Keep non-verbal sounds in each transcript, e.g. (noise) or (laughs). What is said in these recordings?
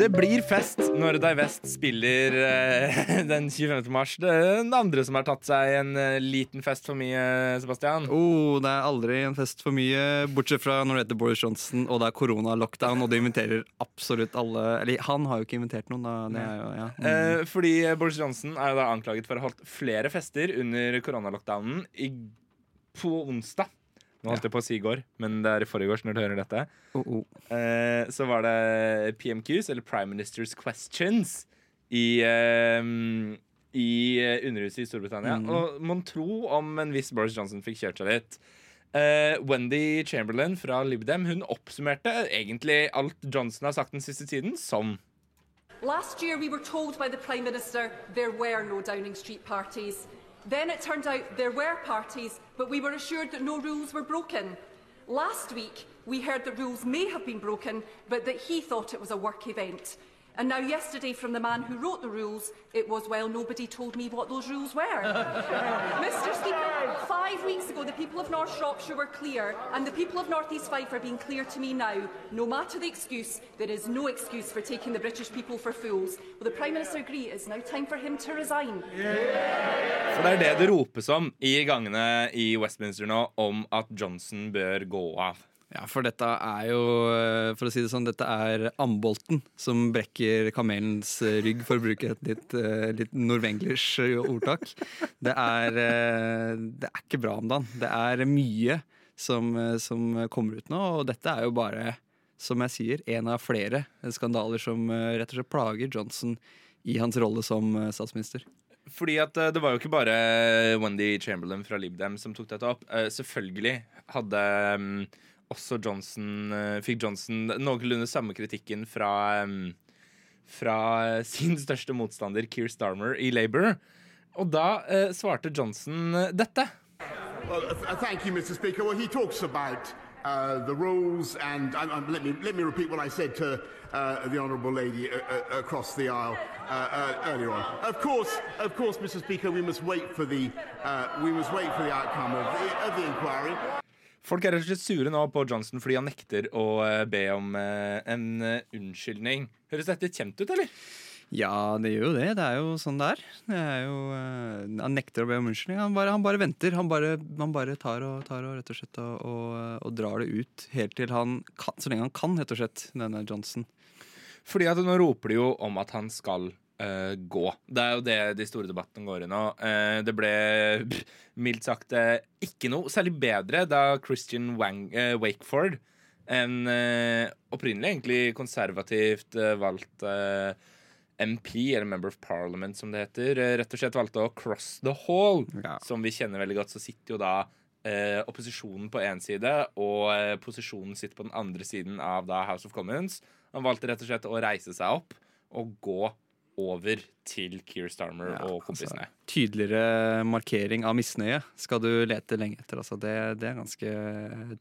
Det blir fest når Divest spiller eh, (laughs) den 25. mars. Det er den andre som har tatt seg en eh, liten fest for mye, Sebastian. Oh, det er aldri en fest for mye, bortsett fra når det heter Boris Johnson og det er korona-lockdown, og det inviterer absolutt alle Eller han har jo ikke invitert noen, da. Det er jo, ja. Mm. Eh, fordi Boris Johnson er jo da anklaget for å ha holdt flere fester under koronalockdownen i, på onsdag. Nå holdt jeg på å si i går, men det er i forgårs når du hører dette. Uh oh. Eh, så var det PMQs, eller Prime Minister's Questions, i, eh, i Underhuset i Storbritannia. Mm. Og mon tro om en viss Boris Johnson fikk kjørt seg litt. Eh, Wendy Chamberlain fra Lib Dem Hun oppsummerte egentlig alt Johnson har sagt den siste tiden, som Last year, we were told by the Prime Minister there were no Downing Street parties. Then it turned out there were parties, but we were assured that no rules were broken. Last week, we heard that rules may have been broken, but that he thought it was a work event. And now, yesterday, from the man who wrote the rules, it was, well, nobody told me what those rules were. (laughs) Mr. Speaker, five weeks ago, the people of North Shropshire were clear, and the people of North East Fife are being clear to me now. No matter the excuse, there is no excuse for taking the British people for fools. Will the Prime Minister agree it's now time for him to resign? For det er det det ropes om i gangene i Westminster nå, om at Johnson bør gå av. Ja, for dette er jo, eh, for å si det sånn, dette er ambolten som brekker kamelens eh, rygg, for å bruke et litt, eh, litt norwenglish ordtak. Det er, det er ikke bra om dagen. Det er mye som, som kommer ut nå, og dette er jo bare, som jeg sier, en av flere skandaler som rett og slett plager Johnson i hans rolle som statsminister. Fordi at det var jo ikke bare Wendy Chamberlain fra Lib Dem som tok dette opp. Selvfølgelig hadde mm, også Johnson eh, Fikk Johnson noenlunde samme kritikken fra Fra sin største motstander, Keir Starmer, i Labour. Og da eh, svarte Johnson eh, dette. Well, uh, thank you, Mr. Speaker. Well, he talks about uh, the rules, and um, let me let me repeat what I said to uh, the honourable lady uh, uh, across the aisle uh, uh, earlier on. Of course, of course, Mr. Speaker, we must wait for the uh, we must wait for the outcome of the, of the inquiry. Folk er rett og slett sure nå på Johnson fordi han nekter å eh, be om eh, en eh, unnskyldning. Høres dette kjent ut, eller? Ja, det gjør jo det. Det er jo sånn det er. Det er jo, uh, han nekter å be om unnskyldning. Han bare, han bare venter. Han bare, han bare tar, og, tar og rett og slett og, og, og drar det ut helt til han kan, så lenge han kan, rett og slett, denne Johnson. Fordi at nå roper de jo om at han skal eh, gå. Det er jo det de store debattene går i nå. Uh, det ble (laughs) mildt sagt eh, ikke noe særlig bedre da Christian Wang, Wakeford, en opprinnelig egentlig konservativt valgt MP, eller Member of Parliament som det heter, rett og slett valgte å cross the hall. Ja. Som vi kjenner veldig godt, så sitter jo da eh, opposisjonen på én side, og eh, posisjonen sitter på den andre siden av da House of Commons. Han valgte rett og slett å reise seg opp og gå over til Keir Starmer og kompisene. Altså, tydeligere markering av misnøye skal du lete lenge etter. Altså. Det, det er ganske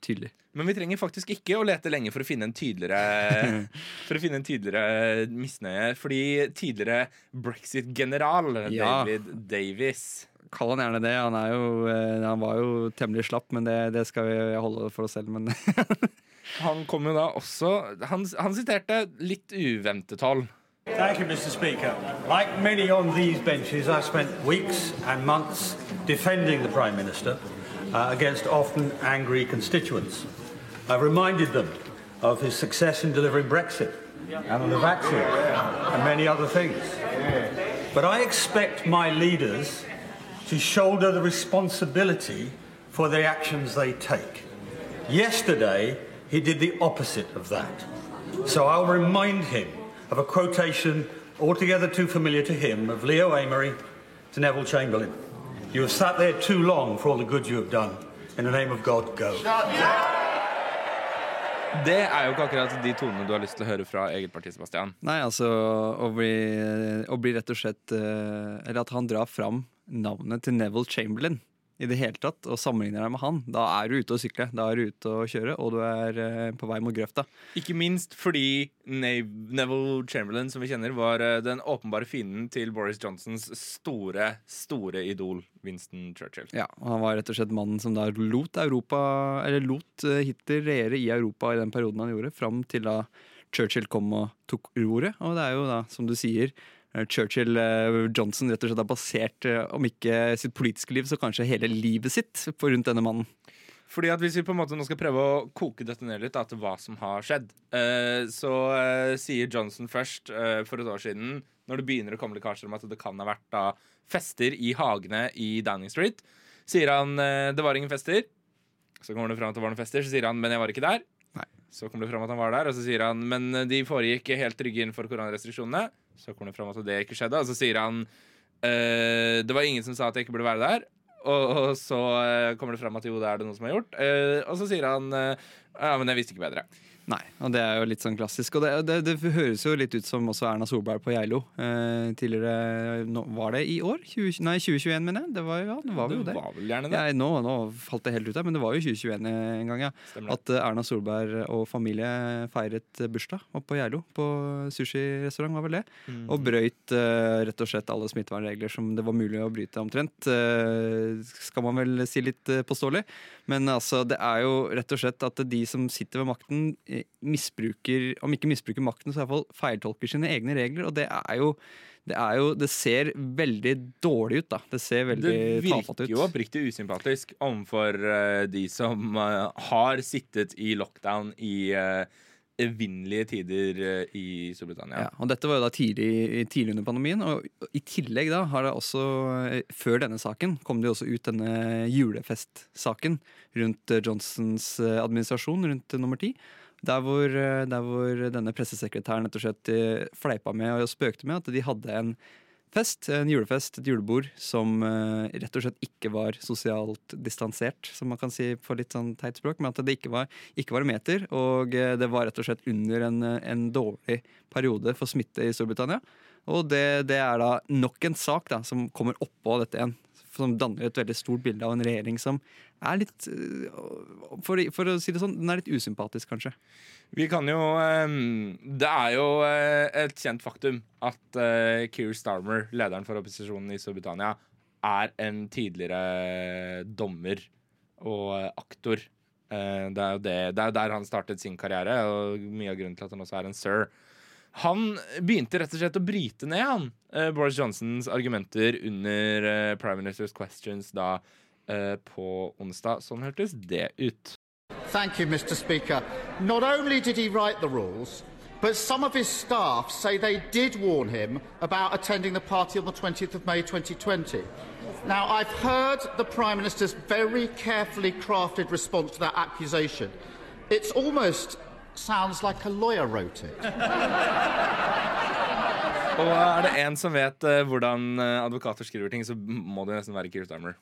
tydelig. Men vi trenger faktisk ikke å lete lenge for å finne en tydeligere (laughs) For å finne en tydeligere misnøye. Fordi tidligere brexit-general Ja. David Davis Kall han gjerne det. Han, er jo, eh, han var jo temmelig slapp, men det, det skal vi holde for oss selv. Men (laughs) Han kom jo da også Han, han siterte litt uventet hold. Thank you, Mr. Speaker. Like many on these benches, I've spent weeks and months defending the Prime Minister uh, against often angry constituents. I've reminded them of his success in delivering Brexit and on the vaccine and many other things. But I expect my leaders to shoulder the responsibility for the actions they take. Yesterday, he did the opposite of that. So I'll remind him of a quotation altogether too familiar to him of Leo Amory to Neville Chamberlain. You have sat there too long for all the good you have done. In the name of God, go. Det er jo ikke akkurat de tonene du har lyst til å høre fra eget parti, Sebastian. Nei, altså å bli, å bli rett og slett eh, Eller at han drar fram navnet til Neville Chamberlain i det hele tatt, og sammenligner deg med han. Da er du ute å sykle, da er du ute å kjøre, og du er eh, på vei mot grøfta. Ikke minst fordi Neville Chamberlain, som vi kjenner, var eh, den åpenbare fienden til Boris Johnsons store, store idol Winston Churchill. Ja, og Han var rett og slett mannen som da lot Europa Eller lot eh, Hitler regjere i Europa i den perioden han gjorde, fram til da Churchill kom og tok roret. Og det er jo da, som du sier, eh, Churchill eh, Johnson rett og slett har basert, eh, om ikke sitt politiske liv, så kanskje hele livet sitt på rundt denne mannen. Fordi at Hvis vi på en måte nå skal prøve å koke dette ned litt da, til hva som har skjedd, så sier Johnson først for et år siden, når det begynner å komme lekkasjer om at det kan ha vært da fester i hagene i Downing Street, sier han det var ingen fester. Så kommer det fram at det var noen fester, så sier han men jeg var ikke der. Nei. Så kommer det fram at han var der, og så sier han men de foregikk helt trygge innenfor koronarestriksjonene. Så kommer det fram at det ikke skjedde, og så sier han uh, det var ingen som sa at jeg ikke burde være der. Og, og så eh, kommer det fram at jo, det er det noen som har gjort. Eh, og så sier han ja, men jeg visste ikke bedre. Nei, og det er jo litt sånn klassisk. Og det, det, det høres jo litt ut som også Erna Solberg på Geilo. Eh, tidligere nå, Var det i år? 20, nei, 2021, mener jeg. Det var, ja, det var vel jo det. var vel gjerne det. Ja, nå, nå falt det helt ut her, men det var jo 2021 en gang, ja. Stemmer. At eh, Erna Solberg og familie feiret bursdag oppe på Geilo. På sushirestaurant, var vel det. Mm. Og brøyt eh, rett og slett alle smittevernregler som det var mulig å bryte omtrent. Eh, skal man vel si litt eh, påståelig. Men altså, det er jo rett og slett at de som sitter ved makten, eh, misbruker Om ikke misbruker makten, så i hvert fall feiltolker sine egne regler. Og det er jo det, er jo, det ser veldig dårlig ut, da. Det ser veldig Det tafatt ut. virker jo oppriktig usympatisk overfor uh, de som uh, har sittet i lockdown i uh, evinnelige tider eh, i Storbritannia. Ja, og dette var jo da tidlig, tidlig under pandemien. Og i tillegg da har det også, eh, før denne saken, kom det jo også ut denne julefestsaken rundt eh, Johnsons administrasjon, rundt nummer ti. Der hvor, der hvor denne pressesekretæren rett og slett fleipa med og spøkte med at de hadde en fest, en julefest, et julebord, som uh, rett og slett ikke var sosialt distansert, som man kan si på litt sånn teit språk, men at det ikke var, ikke var meter, og uh, det var rett og slett under en, en dårlig periode for smitte i Storbritannia. Og det, det er da nok en sak da, som kommer oppå dette igjen, som danner et veldig stort bilde av en regjering som er litt eh, for, for å si det sånn, den er litt usympatisk, kanskje. Vi kan jo eh, Det er jo eh, et kjent faktum at eh, Keir Starmer, lederen for opposisjonen i Storbritannia, er en tidligere dommer og aktor. Eh, det er jo det, det er der han startet sin karriere, og mye av grunnen til at han også er en sir. Han begynte rett og slett å bryte ned han, eh, Boris Johnsons argumenter under eh, Prime Minister's Questions da eh, på onsdag. Sånn hørtes det ut. Thank you, Mr. Speaker. Not only did he write the rules, but some of his staff say they did warn him about attending the party on the 20th of May 2020. Now, I've heard the Prime Minister's very carefully crafted response to that accusation. It's almost sounds like a lawyer wrote it. (laughs) Og er det en som vet eh, hvordan eh, advokater skriver ting, så må det nesten være Keir Starmer.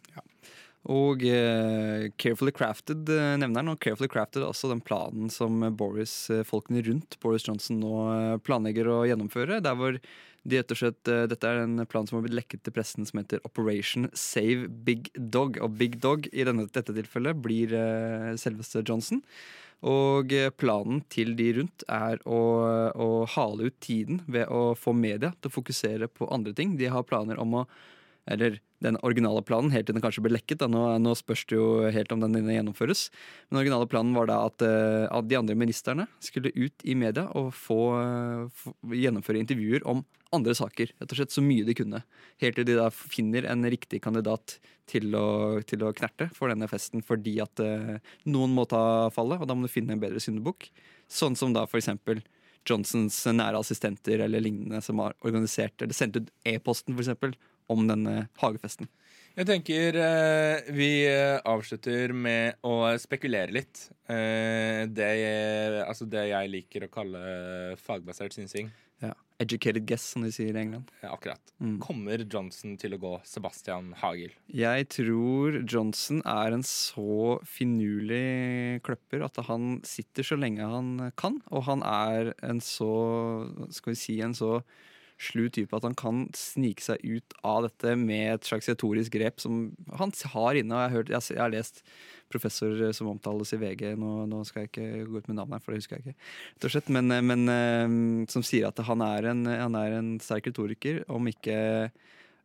Og eh, Carefully Crafted eh, nevner han, og Carefully Crafted er også den planen som Boris, eh, folkene rundt Boris Johnson nå eh, planlegger å gjennomføre. Der hvor de rett og slett, eh, Dette er en plan som har blitt lekket til pressen som heter Operation Save Big Dog. Og Big Dog i denne, dette tilfellet blir eh, selveste Johnson. Og eh, planen til de rundt er å, å hale ut tiden ved å få media til å fokusere på andre ting. De har planer om å eller den originale planen, helt til den kanskje ble lekket. Nå, nå spørs det jo helt om den gjennomføres. Men den originale planen var da at, eh, at de andre ministerne skulle ut i media og få, eh, få gjennomføre intervjuer om andre saker. Rett og slett så mye de kunne. Helt til de da finner en riktig kandidat til å, til å knerte for denne festen fordi at eh, noen må ta fallet, og da må du finne en bedre syndebukk. Sånn som da for eksempel Johnsons nære assistenter eller lignende som har organisert eller sendt ut e-posten for eksempel, om denne hagefesten. Jeg tenker eh, vi eh, avslutter med å spekulere litt. Eh, det, altså det jeg liker å kalle fagbasert synsing. Ja. Educated guess, som de sier i England. Ja, akkurat. Mm. Kommer Johnson til å gå Sebastian Hagel? Jeg tror Johnson er en så finurlig kløpper at han sitter så lenge han kan. Og han er en så, skal vi si, en så slu type at han kan snike seg ut av dette med et slags retorisk grep som han har inne. Og jeg har, hørt, jeg har lest professor som omtales i VG, nå, nå skal jeg ikke gå ut med navnet her, for det husker jeg ikke, men, men eh, som sier at han er en, han er en sterk retoriker, om ikke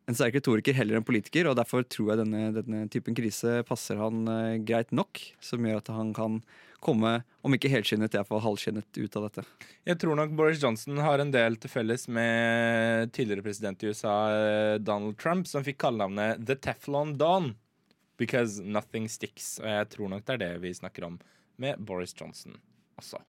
en sterk retoriker heller enn politiker, og derfor tror jeg denne, denne typen krise passer han uh, greit nok, som gjør at han kan komme, om ikke helskinnet, iallfall halvskinnet ut av dette. Jeg tror nok Boris Johnson har en del til felles med tidligere president i USA, eh, Donald Trump, som fikk kallenavnet The Teflon Don. Because nothing sticks. Og jeg tror nok det er det vi snakker om med Boris Johnson også.